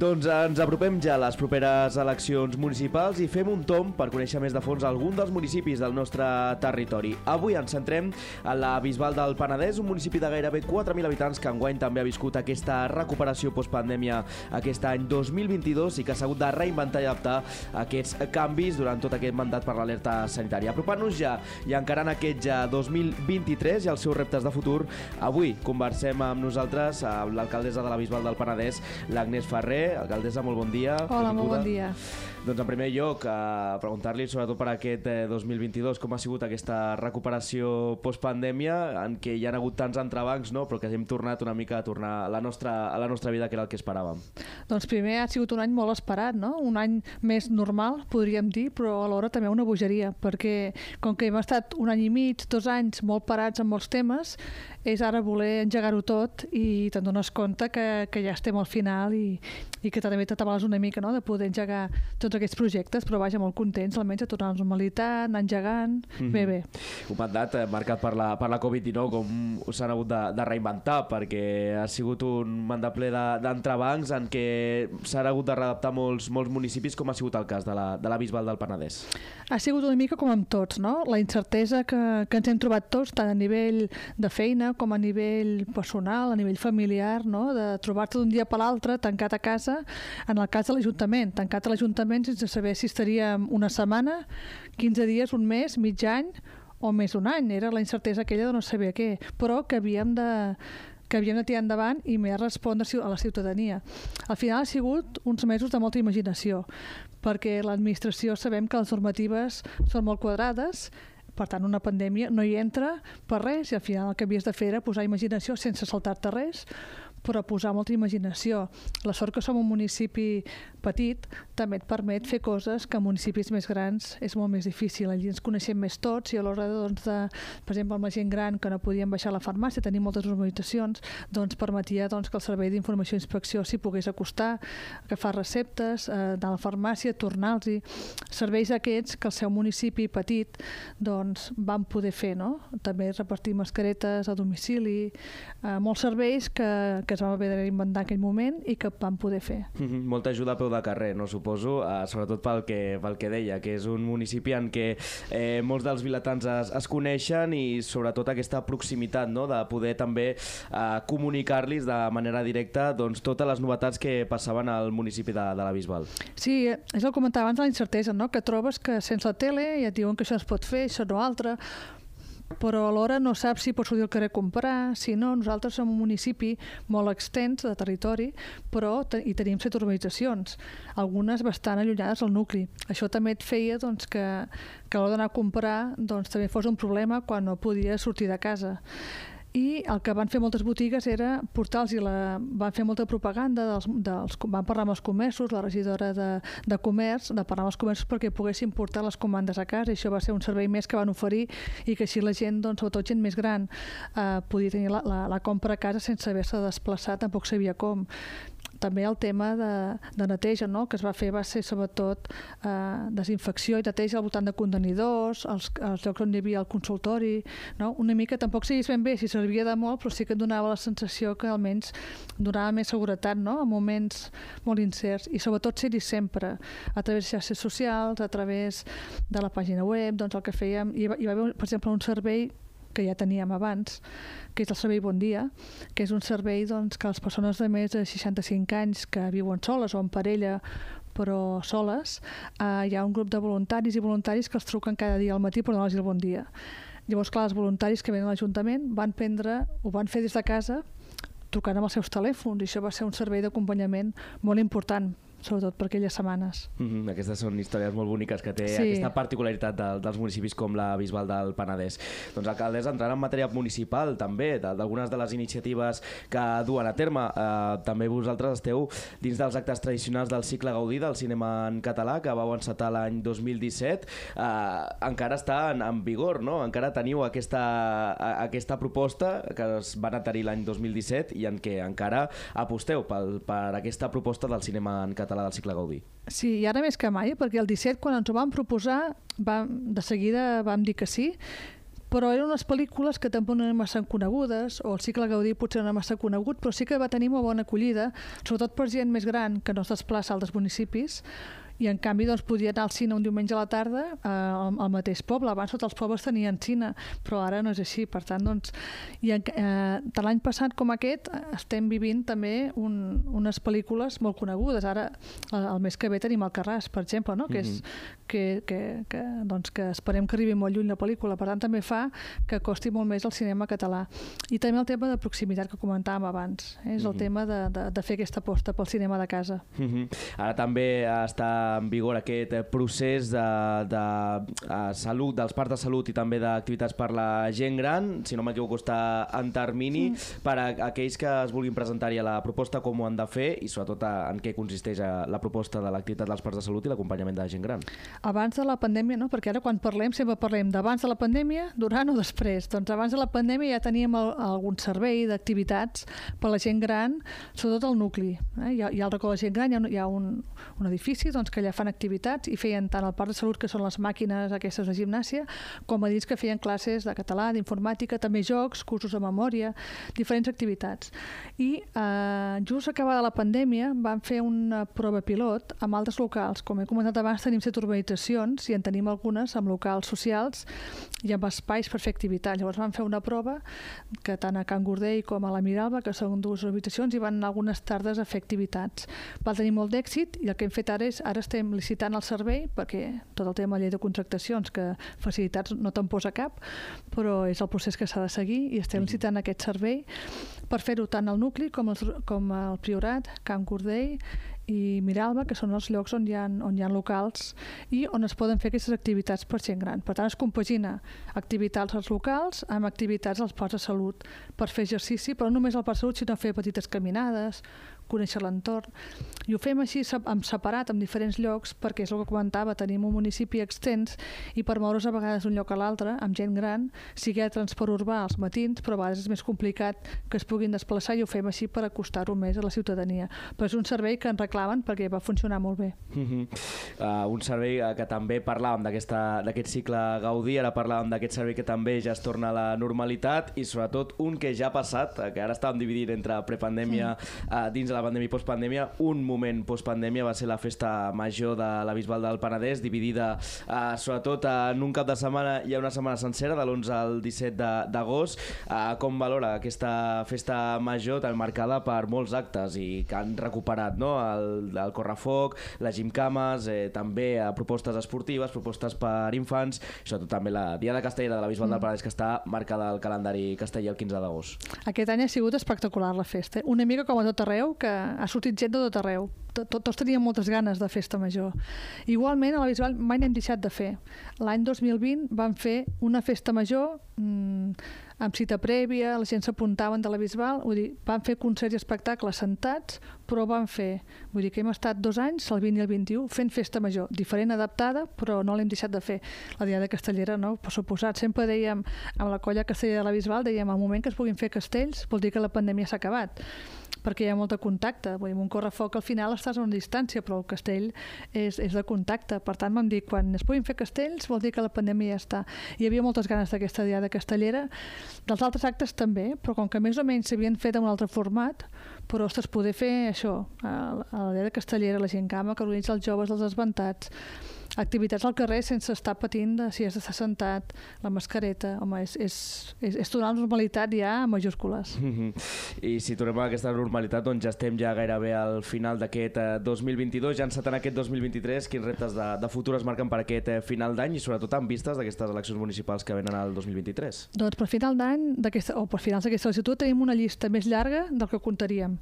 Doncs ens apropem ja a les properes eleccions municipals i fem un tom per conèixer més de fons algun dels municipis del nostre territori. Avui ens centrem a la Bisbal del Penedès, un municipi de gairebé 4.000 habitants que enguany també ha viscut aquesta recuperació postpandèmia aquest any 2022 i que s'ha hagut de reinventar i adaptar aquests canvis durant tot aquest mandat per l'alerta sanitària. Apropant-nos ja i encarant aquest ja 2023 i els seus reptes de futur, avui conversem amb nosaltres, amb l'alcaldessa de la Bisbal del Penedès, l'Agnès Ferrer, alcaldessa, molt bon dia. Hola, molt bon dia. Doncs en primer lloc, eh, preguntar-li sobretot per aquest eh, 2022 com ha sigut aquesta recuperació postpandèmia en què hi ha hagut tants entrebancs, no? però que hem tornat una mica a tornar a la nostra, a la nostra vida, que era el que esperàvem. Doncs primer ha sigut un any molt esperat, no? un any més normal, podríem dir, però alhora també una bogeria, perquè com que hem estat un any i mig, dos anys molt parats en molts temes, és ara voler engegar-ho tot i te'n dones compte que, que ja estem al final i, i que també t'atabales una mica no? de poder engegar tots aquests projectes, però vaja, molt contents, almenys a tornar a la normalitat, anar engegant, mm -hmm. bé, bé. Un mandat eh, marcat per la, per la Covid-19, com s'han hagut de, de reinventar, perquè ha sigut un mandat ple d'entrebancs de, en què s'han hagut de readaptar molts, molts municipis, com ha sigut el cas de la, de la Bisbal del Penedès. Ha sigut una mica com amb tots, no? La incertesa que, que ens hem trobat tots, tant a nivell de feina com a nivell personal, a nivell familiar, no? de trobar-te d'un dia per l'altre tancat a casa, en el cas de l'Ajuntament, tancat a l'Ajuntament sense saber si estaríem una setmana, 15 dies, un mes, mig any o més d'un any. Era la incertesa aquella de no saber què, però que havíem de que havíem de tirar endavant i més respondre a la ciutadania. Al final ha sigut uns mesos de molta imaginació, perquè l'administració sabem que les normatives són molt quadrades per tant, una pandèmia no hi entra per res i al final el que havies de fer era posar imaginació sense saltar-te res, però posar molta imaginació. La sort que som un municipi petit també et permet fer coses que en municipis més grans és molt més difícil. Allí ens coneixem més tots i a l'hora doncs, de, per exemple, amb la gent gran que no podien baixar a la farmàcia, tenir moltes organitzacions, doncs permetia doncs, que el servei d'informació i inspecció s'hi pogués acostar, agafar receptes, eh, a la farmàcia, tornar-los-hi. Serveis aquests que el seu municipi petit doncs, van poder fer, no? També repartir mascaretes a domicili, eh, molts serveis que, que es van haver d'inventar en aquell moment i que van poder fer. Mm -hmm. Molta ajuda a peu de carrer, no suposo, eh, sobretot pel que, pel que deia, que és un municipi en què eh, molts dels vilatans es, es coneixen i sobretot aquesta proximitat no? de poder també eh, comunicar-los de manera directa doncs, totes les novetats que passaven al municipi de, de la Bisbal. Sí, és el que comentava abans, la incertesa, no? que trobes que sense la tele ja et diuen que això es pot fer, això no altre, però alhora no saps si pots sortir al carrer a comprar, si no, nosaltres som un municipi molt extens de territori, però te hi tenim set urbanitzacions, algunes bastant allunyades al nucli. Això també et feia doncs, que, que l'hora d'anar a comprar doncs, també fos un problema quan no podies sortir de casa i el que van fer moltes botigues era portar-los i la, van fer molta propaganda dels, dels, van parlar amb els comerços la regidora de, de comerç de parlar amb els comerços perquè poguessin portar les comandes a casa. I això va ser un servei més que van oferir i que així la gent, doncs, sobretot gent més gran eh, podia tenir la, la, la compra a casa sense haver-se desplaçat, tampoc sabia com també el tema de, de neteja no? que es va fer va ser sobretot eh, desinfecció i neteja al voltant de contenidors, els, els llocs on hi havia el consultori, no? una mica tampoc seguís ben bé si servia de molt, però sí que et donava la sensació que almenys donava més seguretat no? en moments molt incerts i sobretot ser-hi sempre a través de xarxes socials, a través de la pàgina web, doncs el que fèiem, hi va, hi va haver, per exemple, un servei que ja teníem abans, que és el servei Bon Dia, que és un servei doncs, que les persones de més de 65 anys que viuen soles o en parella però soles, eh, hi ha un grup de voluntaris i voluntaris que els truquen cada dia al matí per donar-los el bon dia. Llavors, clar, els voluntaris que venen a l'Ajuntament van prendre, ho van fer des de casa, trucant amb els seus telèfons, i això va ser un servei d'acompanyament molt important sobretot per aquelles setmanes. Mm -hmm, aquestes són històries molt boniques que té sí. aquesta particularitat de, dels municipis com la Bisbal del Penedès. Doncs alcaldessa, entrant en matèria municipal també, d'algunes de les iniciatives que duen a terme, eh, també vosaltres esteu dins dels actes tradicionals del cicle Gaudí del cinema en català que vau encetar l'any 2017, eh, encara està en, en vigor, no? Encara teniu aquesta, aquesta proposta que es van aterir l'any 2017 i en què encara aposteu per, per aquesta proposta del cinema en català català del cicle Gaudí. Sí, i ara més que mai, perquè el 17, quan ens ho vam proposar, vam, de seguida vam dir que sí, però eren unes pel·lícules que tampoc no eren massa conegudes, o el cicle Gaudí potser no era massa conegut, però sí que va tenir molt bona acollida, sobretot per gent més gran que no es desplaça a altres municipis, i en canvi doncs, podia anar al cine un diumenge a la tarda eh, al, al mateix poble. Abans tots els pobles tenien cine, però ara no és així. Per tant, doncs, i en, eh, de l'any passat com aquest estem vivint també un, unes pel·lícules molt conegudes. Ara, el, el mes que ve tenim el Carràs, per exemple, no? que, és, mhm. que, que, que, doncs, que esperem que arribi molt lluny la pel·lícula. Per tant, també fa que costi molt més el cinema català. I també el tema de proximitat que comentàvem abans. Eh? És el mm -hmm. tema de, de, de fer aquesta aposta pel cinema de casa. Mm -hmm. Ara també està en vigor aquest eh, procés de, de, de eh, salut, dels parts de salut i també d'activitats per la gent gran, si no m'equivoco està en termini, sí. per a aquells que es vulguin presentar-hi a la proposta com ho han de fer i sobretot en què consisteix a, la proposta de l'activitat dels parts de salut i l'acompanyament de la gent gran. Abans de la pandèmia, no? perquè ara quan parlem sempre parlem d'abans de la pandèmia, durant o després. Doncs abans de la pandèmia ja teníem el, algun servei d'activitats per a la gent gran, sobretot al nucli. Eh? Hi, ha, hi ha el racó de la gent gran, hi ha, un, hi ha un, un edifici doncs, que allà fan activitats i feien tant el parc de salut, que són les màquines aquestes de gimnàsia, com a dins que feien classes de català, d'informàtica, també jocs, cursos de memòria, diferents activitats. I eh, just acabada la pandèmia vam fer una prova pilot amb altres locals. Com he comentat abans, tenim set urbanitzacions i en tenim algunes amb locals socials i amb espais per fer activitats. Llavors vam fer una prova que tant a Can Gordell com a la Miralba, que són dues urbanitzacions, i van anar algunes tardes a fer activitats. Va tenir molt d'èxit i el que hem fet ara és, ara estem licitant el servei, perquè tot el tema de llei de contractacions, que facilitats no te'n posa cap, però és el procés que s'ha de seguir i estem licitant aquest servei per fer-ho tant al nucli com, el, com el Priorat, Camp Cordell i Miralba, que són els llocs on hi, ha, on hi ha locals i on es poden fer aquestes activitats per gent gran. Per tant, es compagina activitats als locals amb activitats als parcs de salut per fer exercici, però no només al parc de salut, sinó fer petites caminades, conèixer l'entorn. I ho fem així amb separat en diferents llocs perquè és el que comentava, tenim un municipi extens i per moure's a vegades d'un lloc a l'altre amb gent gran, sigui de transport urbà als matins, però a vegades és més complicat que es puguin desplaçar i ho fem així per acostar-ho més a la ciutadania. Però és un servei que ens reclamen perquè va funcionar molt bé. Uh -huh. uh, un servei uh, que també parlàvem d'aquest cicle Gaudí, ara parlàvem d'aquest servei que també ja es torna a la normalitat i sobretot un que ja ha passat, uh, que ara estàvem dividint entre prepandèmia sí. uh, dins de la pandèmia i postpandèmia, un moment postpandèmia va ser la festa major de la Bisbal del Penedès, dividida eh, sobretot en un cap de setmana i una setmana sencera, de l'11 al 17 d'agost. Eh, com valora aquesta festa major tan marcada per molts actes i que han recuperat no? el, el correfoc, les gimcames, eh, també a propostes esportives, propostes per infants, i sobretot també la Diada Castellera de la Bisbal mm. del Penedès que està marcada al calendari castellà el 15 d'agost. Aquest any ha sigut espectacular la festa. Una mica com a tot arreu, que ha sortit gent de tot arreu. Tots teníem moltes ganes de festa major. Igualment, a la Bisbal mai n'hem deixat de fer. L'any 2020 vam fer una festa major mmm, amb cita prèvia, la gent s'apuntaven de la Bisbal, vull dir, vam fer concerts i espectacles sentats, però vam fer, vull dir que hem estat dos anys, el 20 i el 21, fent festa major, diferent, adaptada, però no l'hem deixat de fer. La Diada Castellera, no? Per suposat, sempre dèiem, amb la colla castellera de la Bisbal, dèiem, al moment que es puguin fer castells, vol dir que la pandèmia s'ha acabat perquè hi ha molt de contacte. Vull dir, un correfoc al final estàs a una distància, però el castell és, és de contacte. Per tant, vam dir, quan es puguin fer castells vol dir que la pandèmia ja està. Hi havia moltes ganes d'aquesta diada castellera. Dels altres actes també, però com que més o menys s'havien fet en un altre format, però, ostres, poder fer això, a, la diada castellera, la gent cama, que organitza els joves dels esventats, activitats al carrer sense estar patint de si has d'estar sentat, la mascareta, home, és, és, és, és tornar a la normalitat ja a majúscules. Mm -hmm. I si tornem a aquesta normalitat, doncs ja estem ja gairebé al final d'aquest eh, 2022, ja encetant aquest 2023, quins reptes de, de futur es marquen per aquest eh, final d'any i sobretot amb vistes d'aquestes eleccions municipals que venen al 2023? Doncs per final d'any, o per finals d'aquesta legislatura, tenim una llista més llarga del que comptaríem,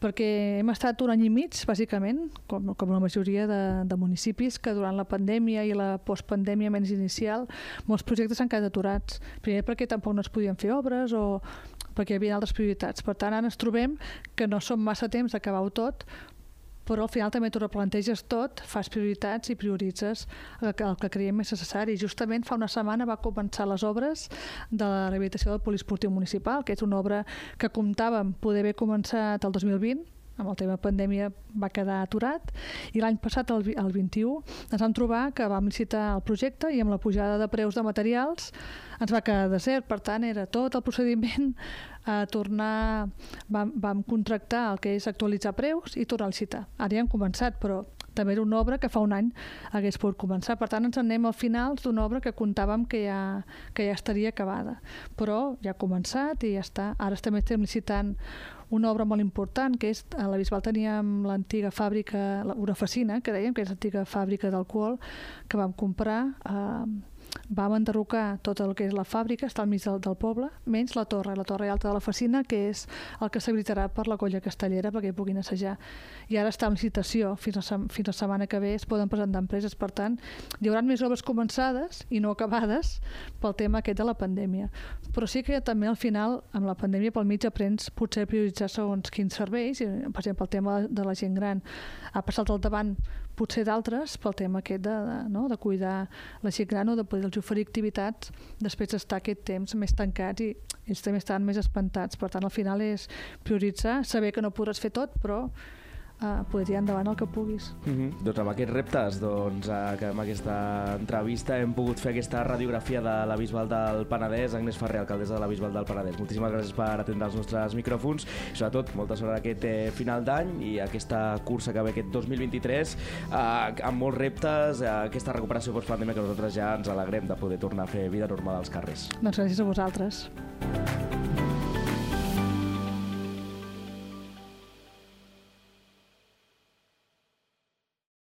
perquè hem estat un any i mig, bàsicament, com, com la majoria de, de municipis, que durant la pandèmia i la postpandèmia menys inicial, molts projectes s'han quedat aturats. Primer perquè tampoc no es podien fer obres o perquè hi havia altres prioritats. Per tant, ara ens trobem que no som massa temps d'acabar-ho tot, però al final també t'ho replanteges tot, fas prioritats i prioritzes el que, el que creiem més necessari. Justament fa una setmana va començar les obres de la rehabilitació del poliesportiu municipal, que és una obra que comptàvem poder haver començat el 2020, amb el tema pandèmia va quedar aturat, i l'any passat, el, el 21, ens vam trobar que vam licitar el projecte i amb la pujada de preus de materials ens va quedar desert, per tant era tot el procediment a tornar, vam, vam contractar el que és actualitzar preus i tornar a licitar. Ara ja hem començat, però també era una obra que fa un any hagués pogut començar. Per tant, ens anem al final d'una obra que comptàvem que ja, que ja estaria acabada. Però ja ha començat i ja està. Ara també estem licitant una obra molt important, que és, a la Bisbal teníem l'antiga fàbrica, una oficina, que dèiem que és l'antiga fàbrica d'alcohol, que vam comprar eh, vam enderrocar tot el que és la fàbrica, està al mig del, del poble, menys la torre, la torre alta de la Facina, que és el que s'habilitarà per la colla castellera perquè puguin assajar. I ara està en licitació, fins a, fins a setmana que ve es poden presentar empreses, per tant, hi haurà més obres començades i no acabades pel tema aquest de la pandèmia. Però sí que també al final, amb la pandèmia pel mig aprens potser prioritzar segons quins serveis, per exemple, el tema de la gent gran ha passat al davant potser d'altres pel tema aquest de, de, no? de cuidar la gent gran o de poder-los oferir activitats després d'estar aquest temps més tancats i ells també estan més espantats. Per tant, al final és prioritzar, saber que no podràs fer tot, però uh, poder tirar endavant el que puguis. Mm -hmm. Doncs amb aquests reptes, doncs, uh, que amb aquesta entrevista hem pogut fer aquesta radiografia de la Bisbal del Penedès, Agnès Ferrer, alcaldessa de la Bisbal del Penedès. Moltíssimes gràcies per atendre els nostres micròfons i sobretot molta sort aquest eh, final d'any i aquesta cursa que ve aquest 2023 uh, amb molts reptes, uh, aquesta recuperació post-pandèmia que nosaltres ja ens alegrem de poder tornar a fer vida normal als carrers. Doncs gràcies a vosaltres.